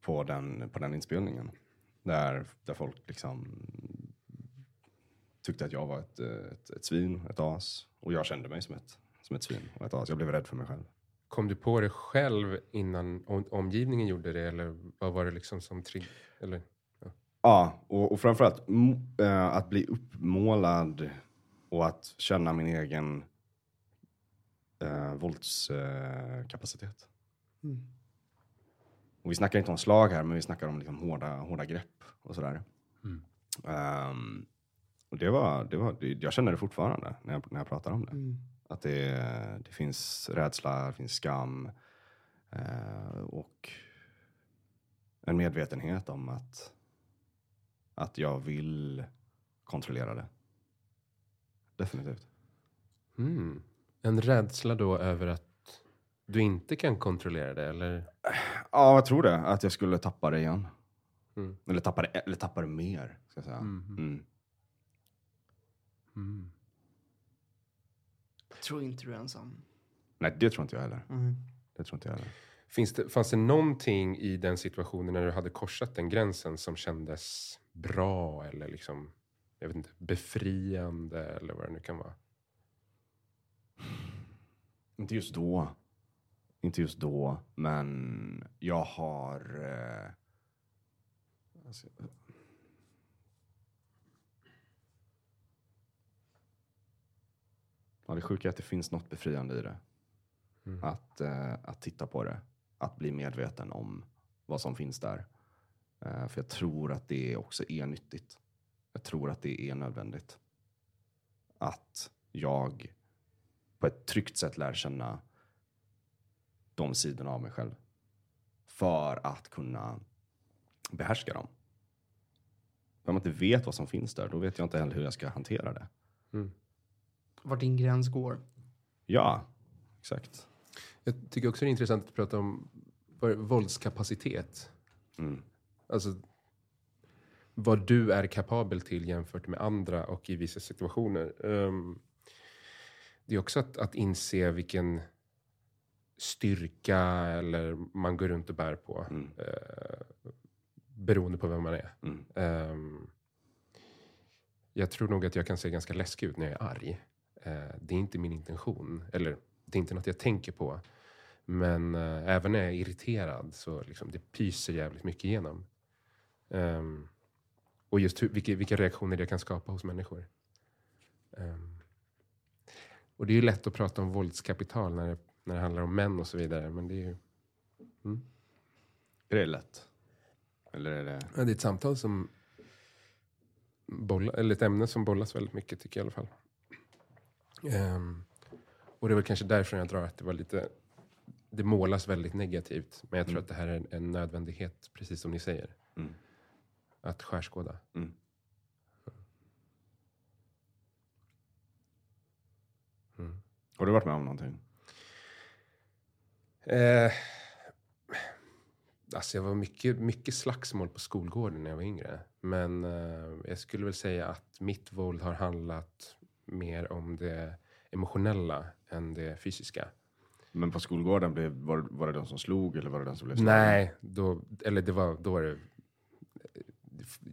på, den, på den inspelningen. Där, där folk liksom tyckte att jag var ett, ett, ett svin, ett as. Och jag kände mig som ett, som ett svin och ett as. Jag blev rädd för mig själv. Kom du på det själv innan om, omgivningen gjorde det eller vad var det liksom som trigg... Eller? Ja, och, och framförallt eh, att bli uppmålad och att känna min egen eh, våldskapacitet. Kapacitet. Mm. Och vi snackar inte om slag här, men vi snackar om liksom hårda, hårda grepp och sådär. Mm. Ehm, och det var, det var, jag känner det fortfarande när jag, när jag pratar om det. Mm. Att det, det finns rädsla, det finns skam eh, och en medvetenhet om att, att jag vill kontrollera det. Definitivt. Mm. En rädsla då över att du inte kan kontrollera det eller? Ja, jag tror det. Att jag skulle tappa det igen. Mm. Eller tappa det, eller tappa det mer, ska jag säga. Mhm. Mm. Mm. Jag tror inte du är ensam. Nej, det tror inte jag heller. Mm. Det tror inte jag heller. Finns det, fanns det någonting i den situationen när du hade korsat den gränsen som kändes bra eller liksom, jag vet inte, befriande eller vad det nu kan vara? Inte just då inte just då, men jag har... Eh, alltså, ja, det sjuka är att det finns något befriande i det. Mm. Att, eh, att titta på det. Att bli medveten om vad som finns där. Eh, för jag tror att det också är nyttigt. Jag tror att det är nödvändigt. Att jag på ett tryggt sätt lär känna de sidorna av mig själv. För att kunna behärska dem. Om man inte vet vad som finns där, då vet jag inte heller hur jag ska hantera det. Mm. Vart din gräns går. Ja, exakt. Jag tycker också det är intressant att prata om våldskapacitet. Mm. Alltså vad du är kapabel till jämfört med andra och i vissa situationer. Ehm, det är också att, att inse vilken styrka eller man går runt och bär på. Mm. eh, beroende på vem man är. Mm. Ehm, jag tror nog att jag kan se ganska läskig ut när jag är arg. Eh, det är inte min intention. Eller det är inte något jag tänker på. Men eh, även när jag är irriterad så liksom, det pyser jävligt mycket igenom. Ehm, och just hur, vilka, vilka reaktioner det kan skapa hos människor. Ehm, och det är ju lätt att prata om våldskapital när det, när det handlar om män och så vidare. Men det är ju Är det lätt? Eller är det... Ja, det är ett samtal som bolla, eller ett ämne som bollas väldigt mycket tycker jag i alla fall. Ehm, och det väl kanske därför jag drar att det var lite, det målas väldigt negativt. Men jag tror Mm. att det här är en, en nödvändighet, precis som ni säger. Mm. Att skärskåda. Mm. Mm. Har du varit med om någonting? Eh, alltså jag var mycket, mycket slagsmål på skolgården när jag var yngre. Men eh, jag skulle väl säga att mitt våld har handlat mer om det emotionella än det fysiska. Men på skolgården, blev, var, var det den som slog eller var det den som blev slagen? Nej, då, eller det var, då var det,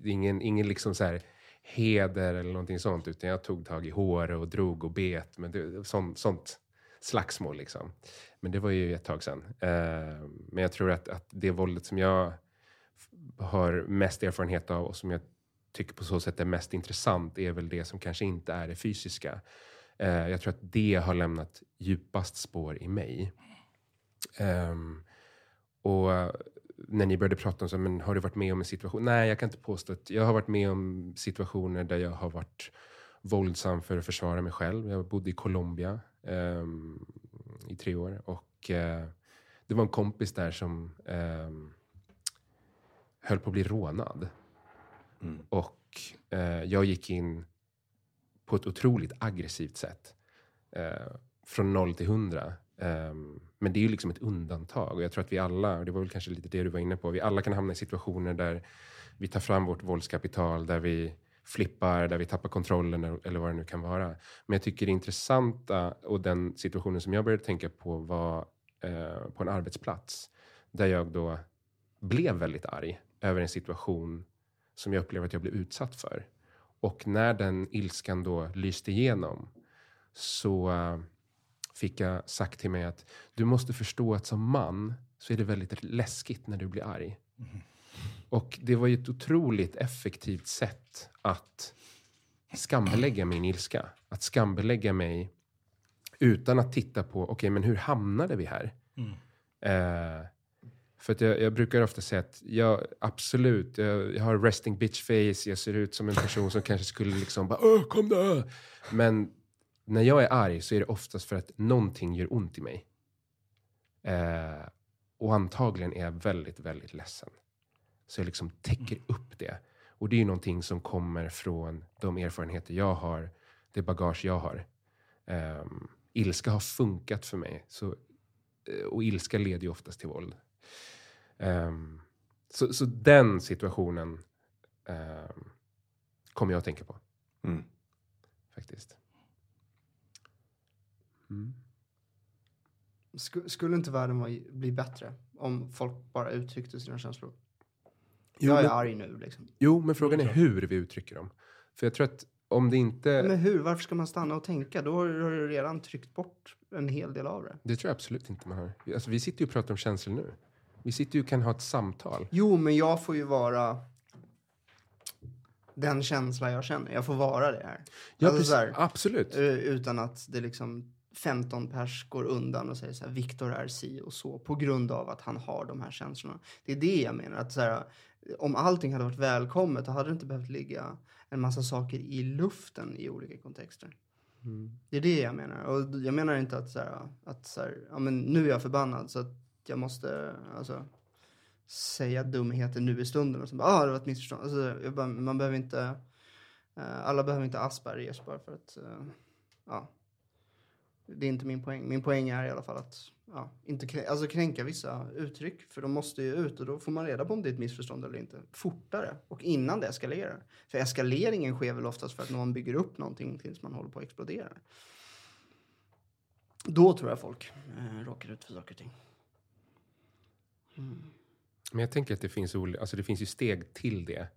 ingen, ingen liksom så här heder eller någonting sånt, utan jag tog tag i hår och drog och bet, men det, sånt, sånt slagsmål liksom. Men det var ju ett tag sedan. Eh, men jag tror att, att det våldet som jag har mest erfarenhet av och som jag tycker på så sätt är mest intressant är väl det som kanske inte är det fysiska. Eh, jag tror att det har lämnat djupast spår i mig. Ehm, och eh, när ni började prata om så, men har du varit med om en situation? Nej, jag kan inte påstå att jag har varit med om situationer där jag har varit våldsam för att försvara mig själv. Jag bodde i Colombia ehm, i tre år och eh, det var en kompis där som ehm, höll på att bli rånad. Mm. Och eh, jag gick in på ett otroligt aggressivt sätt. Eh, från noll till hundra. Ehm, men det är ju liksom ett undantag. Och jag tror att vi alla, och det var väl kanske lite det du var inne på, vi alla kan hamna i situationer där vi tar fram vårt våldskapital, där vi flippar, där vi tappar kontrollen eller vad det nu kan vara. Men jag tycker det intressanta och den situationen som jag började tänka på var eh, på en arbetsplats. Där jag då blev väldigt arg över en situation som jag upplever att jag blev utsatt för. Och när den ilskan då lyste igenom så eh, fick jag sagt till mig att du måste förstå att som man så är det väldigt läskigt när du blir arg. Mm-hmm. Och det var ju ett otroligt effektivt sätt att skambelägga min ilska. Att skambelägga mig utan att titta på, okej men hur hamnade vi här? Mm. Eh, för att jag, jag brukar ofta säga att jag absolut, jag, jag har resting bitch face, jag ser ut som en person som kanske skulle liksom bara Åh, kom då! Men när jag är arg så är det oftast för att någonting gör ont i mig. Eh, och antagligen är jag väldigt, väldigt ledsen. Så jag liksom täcker upp det. Och det är ju någonting som kommer från de erfarenheter jag har, det bagage jag har. Um, ilska har funkat för mig. Så, eh, och ilska leder ju oftast till våld. Ehm, så, så den situationen um, kommer jag att tänka på Mm. faktiskt. Mm. Sk- skulle inte världen bli bättre om folk bara uttryckte sina känslor? Jo, jag är men, arg nu liksom. jo, men frågan är klart. hur vi uttrycker dem. För jag tror att om det inte... Men hur? Varför ska man stanna och tänka? Då har du redan tryckt bort en hel del av det. Det tror jag absolut inte man har. Alltså, vi sitter ju och pratar om känslor nu. Vi sitter ju och kan ha ett samtal. Jo, men jag får ju vara... den känsla jag känner. Jag får vara det här. Ja, Alltså precis. så här, Absolut. eh, utan att det liksom 15 pers går undan och säger så här, Viktor är si och så på grund av att han har de här känslorna. Det är det jag menar. Att så här, om allting hade varit välkommet då hade det inte behövt ligga en massa saker i luften i olika kontexter. Mm. Det är det jag menar. Och jag menar inte att så här, att så här, ja men nu är jag förbannad så att jag måste alltså, säga dumheter nu i stunden och så bara, ah det var ett missförstånd. Alltså, bara, man behöver inte, eh, alla behöver inte Aspergers bara för att, eh, ja. Det är inte min poäng. Min poäng är i alla fall att ja, inte krä- alltså kränka vissa uttryck. För de måste ju ut och då får man reda på om det är ett missförstånd eller inte. Fortare och innan det eskalerar. För eskaleringen sker väl oftast för att någon bygger upp någonting tills man håller på att explodera. Då tror jag folk eh, råkar ut för saker och ting. Mm. Men jag tänker att det finns, alltså det finns ju steg till det.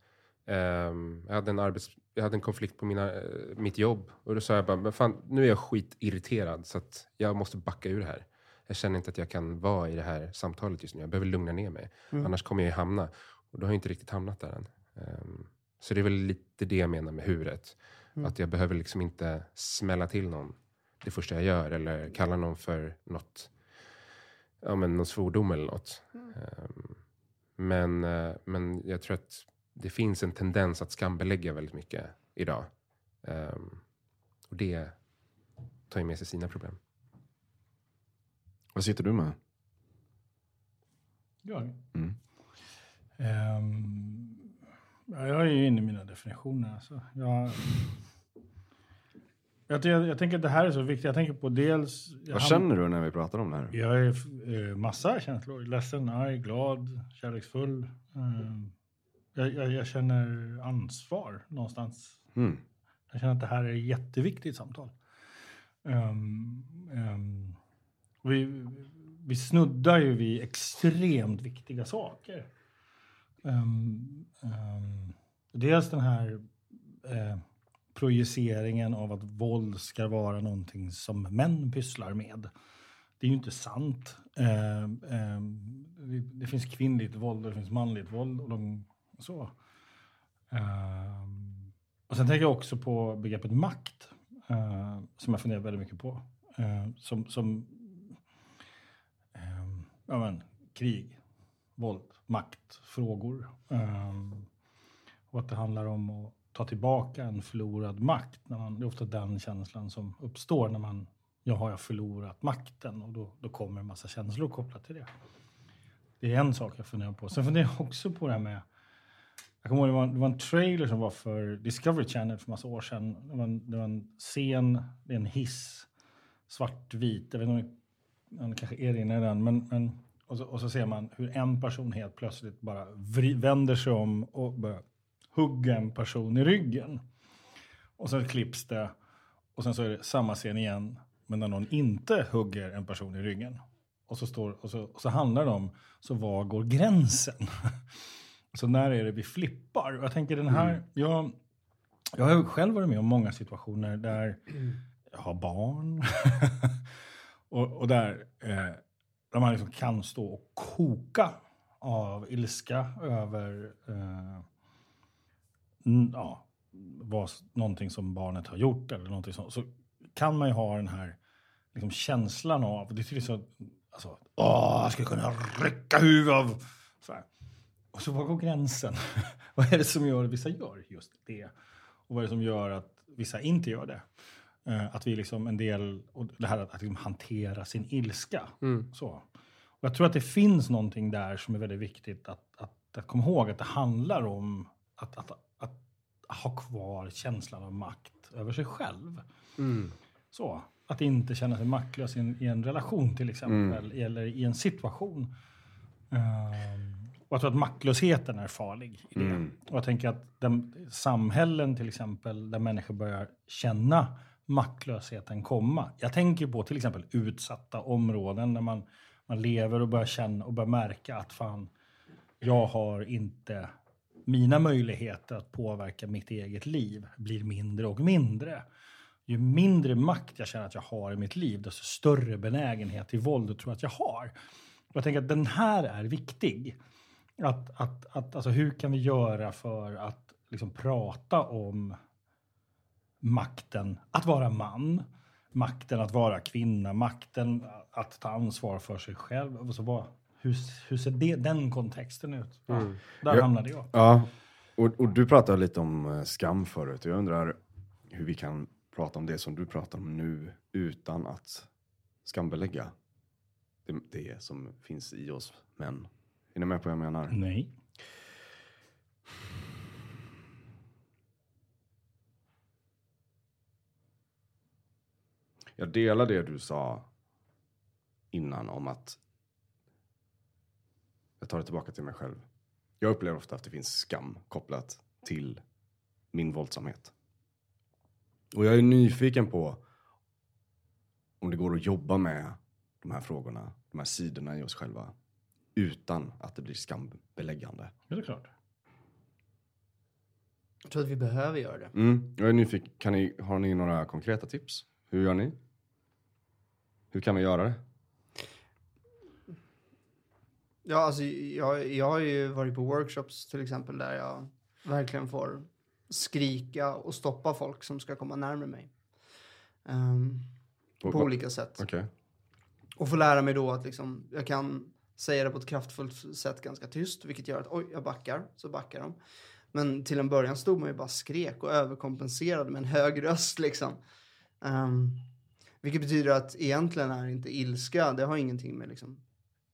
Um, jag, hade en arbets, jag hade en konflikt på mina, eh, mitt jobb och då sa jag bara, men fan, nu är jag skitirriterad så att jag måste backa ur det här. Jag känner inte att jag kan vara i det här samtalet just nu. Jag behöver lugna ner mig. Mm. Annars kommer jag ju hamna. Och då har jag inte riktigt hamnat där än. Ehm, så det är väl lite det jag menar med huret. Mm. Att jag behöver liksom inte smälla till någon det första jag gör eller kalla någon för något, ja men någon svordom eller något. Ehm, men, eh, men jag tror att det finns en tendens att skambelägga väldigt mycket idag. Ehm, och det tar ju med sig sina problem. Vad sitter du med? Jag, Mm. Ja, jag är ju inne i mina definitioner. Alltså. Jag, jag, jag, jag tänker att det här är så viktigt. Jag tänker på dels... Jag Vad känner du när vi pratar om det här? Jag är eh, massa känslor. Ledsen, arg, glad, kärleksfull. Ehm, jag, jag, jag känner ansvar någonstans. Mm. Jag känner att det här är ett jätteviktigt samtal. Ehm, ehm, vi, vi snuddar ju vid extremt viktiga saker. Um, um, dels den här eh, projiceringen av att våld ska vara någonting som män pysslar med. Det är ju inte sant. Ehm, det, det finns kvinnligt våld och det finns manligt våld. Och de, så. Ehm, och sen tänker jag också på begreppet makt. eh, som jag funderar väldigt mycket på. Eh, som som ehm, ja, men, krig, våld, makt, frågor. Ehm, och att det handlar om att ta tillbaka en förlorad makt. När man, det är ofta den känslan som uppstår när man, ja har jag förlorat makten? Och då, då kommer en massa känslor kopplat till det. Det är en sak jag funderar på. Sen funderar jag också på det här med jag kommer ihåg det var, en, det var en trailer som var för Discovery Channel för massa år sedan. Det var en, det var en scen, det är en hiss, svartvit. Jag vet inte om ni- ni kanske erinrar den. Men, men, och, så, och så ser man hur en person helt plötsligt bara vri, vänder sig om och börjar hugga en person i ryggen. Och sen klipps det och sen så är det samma scen igen men när någon inte hugger en person i ryggen. Och så, står, och så, och så handlar det om, så var går gränsen? så när är det vi flippar? Jag tänker den här, jag, jag har själv varit med om många situationer där jag har barn. och, och där, eh, där man liksom kan stå och koka av ilska över eh, ja, vad, någonting som barnet har gjort eller någonting sånt. Så kan man ju ha den här liksom, känslan av, det är så, alltså, åh, jag skulle kunna rycka huvudet av. Så här. Och så var går gränsen? vad är det som gör att vissa gör just det? Och vad är det som gör att vissa inte gör det? Eh, att vi liksom en del, och det här att, att liksom hantera sin ilska. Mm. Så. Och jag tror att det finns någonting där som är väldigt viktigt att, att, att komma ihåg. Att det handlar om att, att, att, ha kvar känslan av makt över sig själv. Mm. Så. Att inte känna sig maktlös i en, i en relation till exempel. Eller i en situation. Ehm, och jag tror att maktlösheten är farlig i det. Mm. Och jag tänker att den, samhällen till exempel där människor börjar känna maktlösheten komma. Jag tänker på till exempel utsatta områden där man, man lever och börjar känna och börjar märka att fan, jag har inte mina möjligheter att påverka mitt eget liv blir mindre och mindre. Ju mindre makt jag känner att jag har i mitt liv, desto större benägenhet till våld tror jag att jag har. Jag tänker att den här är viktig. Att, att, att, alltså hur kan vi göra för att liksom prata om makten att vara man, makten att vara kvinna, makten att ta ansvar för sig själv. Och så bara, hur, hur ser det, den kontexten ut? Ja, där Ja. hamnade jag. Ja, och, och du pratade lite om eh, skam förut. Jag undrar hur vi kan prata om det som du pratar om nu utan att skambelägga det, det som finns i oss män. Är ni med på vad jag menar? Nej. Jag delar det du sa innan om att jag tar det tillbaka till mig själv. Jag upplever ofta att det finns skam kopplat till min våldsamhet. Och jag är nyfiken på om det går att jobba med de här frågorna, de här sidorna i oss själva utan att det blir skambeläggande. Ja, det är klart. Jag tror att vi behöver göra det. Mm, jag är nyfiken, kan ni, har ni några konkreta tips? Hur gör ni? Hur kan vi göra det? Ja, alltså jag, jag har ju varit på workshops till exempel där jag verkligen får skrika och stoppa folk som ska komma närmare mig. Och- på olika sätt. Okej. Och få lära mig då att liksom, jag kan säga det på ett kraftfullt sätt ganska tyst, vilket gör att oj, jag backar, så backar de. Men till en början stod man ju bara skrek och överkompenserade med en hög röst liksom. Ehm, vilket betyder att egentligen är inte ilska, det har ingenting med liksom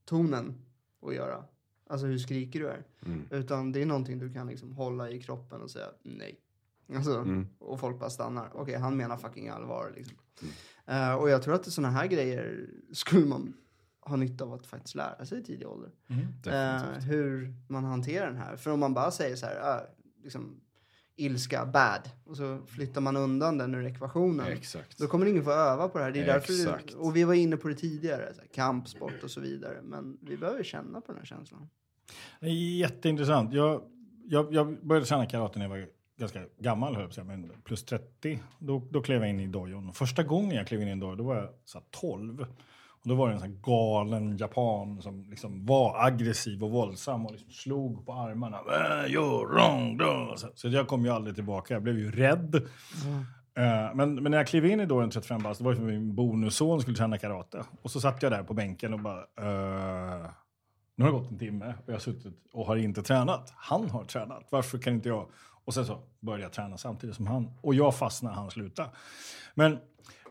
tonen att göra. Alltså hur skriker du är. Mm. Utan det är någonting du kan liksom hålla i kroppen och säga nej. Alltså, Mm. Och folk bara stannar. Okej, han menar fucking allvar. Liksom. Mm. Eh, och jag tror att sådana här grejer skulle man ha nytta av att faktiskt lära sig i tidig ålder. Mm. Eh, hur man hanterar den här. För om man bara säger så här, äh, liksom, ilska, bad, och så flyttar man undan den ur ekvationen. Exakt. Då kommer ingen få öva på det här. Det är därför det, och vi var inne på det tidigare, så här, kampsport och så vidare. Men vi behöver känna på den här känslan. Det är Jätteintressant. Jag, jag, jag började träna karate när jag var ganska gammal, höll jag men plus 30. Då, då klev jag in i dojon. Första gången jag klev in i en dojo, då var jag så här 12. Då var det en sån galen japan som liksom var aggressiv och våldsam och liksom slog på armarna. Äh, you're wrong. Så, så jag kom ju aldrig tillbaka. Jag blev ju rädd. Eh, men, men när jag klev in i dojon 35 bast, det var ju för min bonusson skulle träna karate. Och så satt jag där på bänken och bara... eh, nu har det gått en timme och jag har suttit och har inte tränat. Han har tränat. Varför kan inte jag? Och sen så började jag träna samtidigt som han. Och jag fastnade, han slutade. Men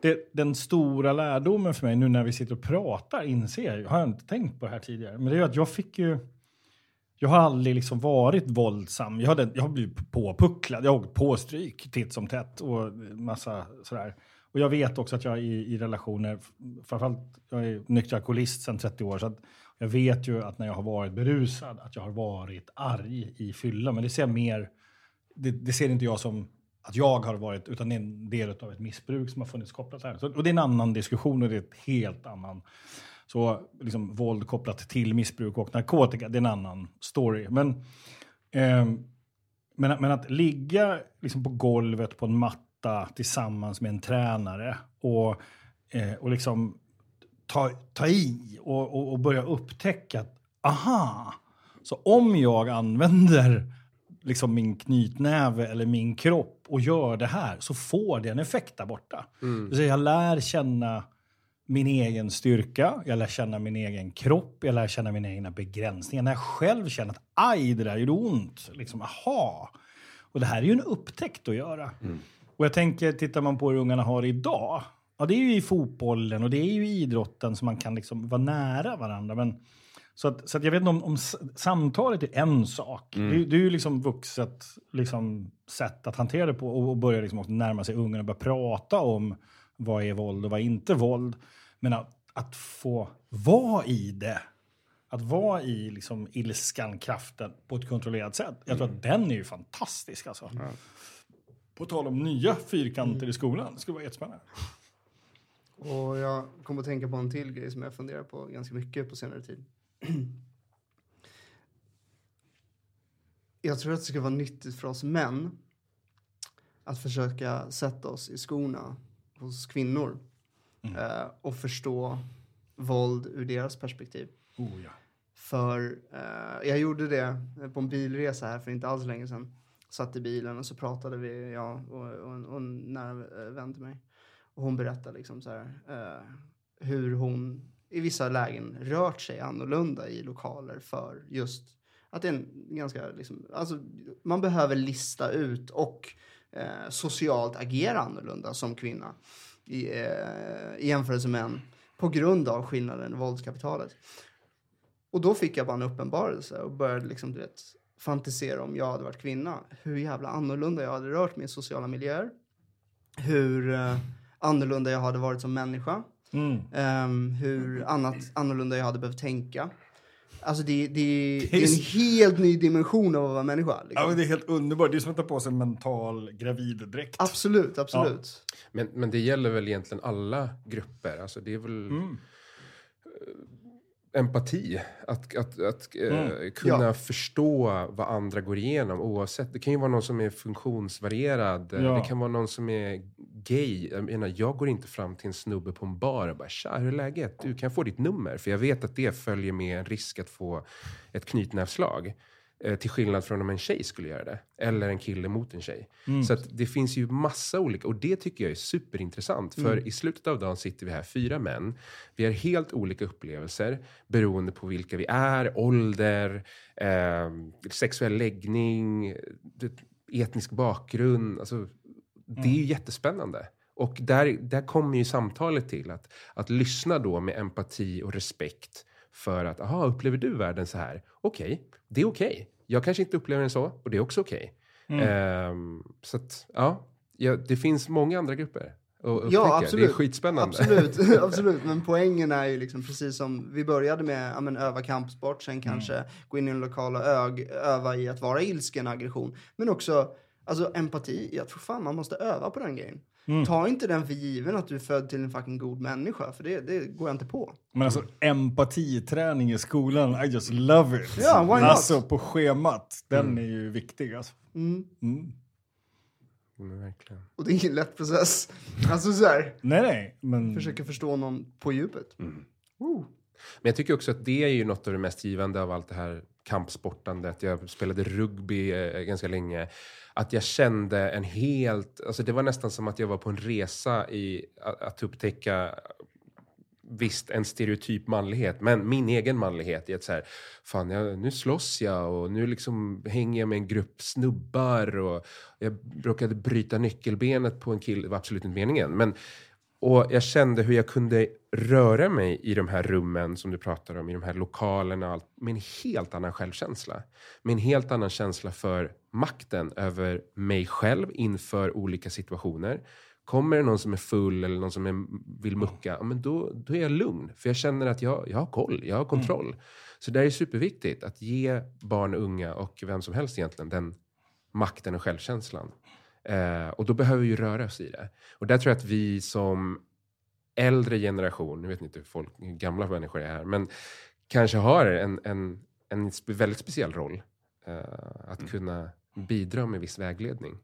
det, den stora lärdomen för mig nu när vi sitter och pratar inser jag, har jag inte tänkt på det här tidigare, men det är ju att jag fick ju jag har aldrig liksom varit våldsam. Jag, hade, jag har blivit påpucklad. Jag har åkt på stryk titt som tätt och massa sådär. Och jag vet också att jag i, i relationer, framförallt jag är nykter alkoholist sedan 30 år, så att jag vet ju att när jag har varit berusad att jag har varit arg i fylla. Men det ser jag mer, det, det ser inte jag som att jag har varit, utan det är en del av ett missbruk som har funnits kopplat här. Så, och det är en annan diskussion och det är ett helt annan så liksom, våld kopplat till missbruk och narkotika, det är en annan story. Men, eh, men, men att ligga liksom, på golvet på en matta tillsammans med en tränare och, eh, och liksom ta, ta i och, och, och börja upptäcka att aha, så om jag använder liksom min knytnäve eller min kropp och gör det här så får det en effekt där borta. Så jag lär känna min egen styrka, jag lär känna min egen kropp, jag lär känna mina egna begränsningar. När jag själv känner att aj, det där gjorde ont. Liksom, aha. Och det här är ju en upptäckt att göra. Och jag tänker, tittar man på hur ungarna har det idag, ja det är ju i fotbollen och det är ju i idrotten som man kan liksom vara nära varandra. Men, så att, så att jag vet inte om, om samtalet är en sak. Det, är- det är ju liksom vuxet liksom, sätt att hantera det på och, och börja liksom också närma sig ungarna och börja prata om vad är våld och vad är inte våld. Men att, att få vara i det, att vara i liksom ilskan, kraften på ett kontrollerat sätt. Jag tror att den är ju fantastisk alltså. På tal om nya fyrkanter i skolan, det skulle vara jättespännande. Och jag kom att tänka på en till grej som jag funderar på ganska mycket på senare tid. jag tror att det ska vara nyttigt för oss män att försöka sätta oss i skorna hos kvinnor eh, och förstå våld ur deras perspektiv. Oh, ja. För eh, jag gjorde det på en bilresa här för inte alls länge sedan. satt i bilen och så pratade vi, jag och, och, en, och en nära vän till mig. Och hon berättade liksom så här, eh, hur hon i vissa lägen rört sig annorlunda i lokaler för just att det är en ganska, liksom, alltså man behöver lista ut och eh, socialt agera annorlunda som kvinna i, eh, i jämförelse med män på grund av skillnaden i våldskapitalet. Och då fick jag bara en uppenbarelse och började liksom, du vet, fantisera om jag hade varit kvinna. Hur jävla annorlunda jag hade rört mig i sociala miljöer. Hur eh, annorlunda jag hade varit som människa. Mm. Ehm, hur annat, annorlunda jag hade behövt tänka. Alltså det, det, det är en helt ny dimension av att vara människa. Liksom. Ja, men det är helt underbart. Det är som att ta på sig en mental graviddräkt. Absolut, absolut. Men, men det gäller väl egentligen alla grupper? Alltså det är väl Mm. Empati. Att, att, att eh, Mm. kunna Ja. förstå vad andra går igenom oavsett. Det kan ju vara någon som är funktionsvarierad. eh, Ja. Det kan vara någon som är gay. Jag menar, jag går inte fram till en snubbe på en bar och bara “Tja, hur är läget? Du kan jag få ditt nummer?” För jag vet att det följer med en risk att få ett knytnävsslag. Eh, till skillnad från om en tjej skulle göra det. Eller en kille mot en tjej. Mm. Så det finns ju massa olika, och det tycker jag är superintressant. För Mm. i slutet av dagen sitter vi här, fyra män. Vi har helt olika upplevelser beroende på vilka vi är, ålder, eh, sexuell läggning, etnisk bakgrund. Alltså, det är ju Mm. jättespännande. Och där, där kommer ju samtalet till att, att lyssna då med empati och respekt för att, aha, upplever du världen så här? Okej, det är okej. Jag kanske inte upplever den så och det är också okej. Mm. Ehm, så att, ja, ja, det finns många andra grupper att upptäcka. Ja, Det är absolut. skitspännande. Absolut, absolut. Men poängen är ju liksom precis som vi började med, ja, men, öva kampsport, sen kanske gå in i en lokal och ög, öva i att vara ilsken, aggression. Men också alltså, empati. Jag tror fan man måste öva på den grejen. Mm. Ta inte den för given att du är född till en fucking god människa, för det, det går jag inte på. Men alltså empatiträning i skolan, I just love it. Ja, why not? Alltså på schemat, den Mm. är ju viktig alltså. Mm. Mm. Verkligen. Och det är ingen lätt process. Alltså så här, Nej, nej, men... försöka förstå någon på djupet. Woo. Men jag tycker också att det är ju något av det mest givande av allt det här kampsportandet. Jag spelade rugby eh, ganska länge. Att jag kände en helt... Alltså det var nästan som att jag var på en resa i att, att upptäcka Visst, en stereotyp manlighet, men min egen manlighet i att så här, fan, jag, nu slåss jag och nu liksom hänger jag med en grupp snubbar och jag råkade bryta nyckelbenet på en kille, det var absolut inte meningen, men och jag kände hur jag kunde röra mig i de här rummen som du pratar om, i de här lokalerna och allt, med en helt annan självkänsla. Med en helt annan känsla för makten över mig själv inför olika situationer. Kommer det någon som är full eller någon som är, vill mucka, ja, men då, då är jag lugn. För jag känner att jag, jag har koll, jag har kontroll. Så det är superviktigt att ge barn och unga och vem som helst egentligen den makten och självkänslan. Eh, och då behöver vi röra oss i det. Och där tror jag att vi som äldre generation, nu vet inte hur, folk, hur gamla människor är här, men kanske har en, en, en väldigt speciell roll. Eh, att kunna bidra med viss vägledning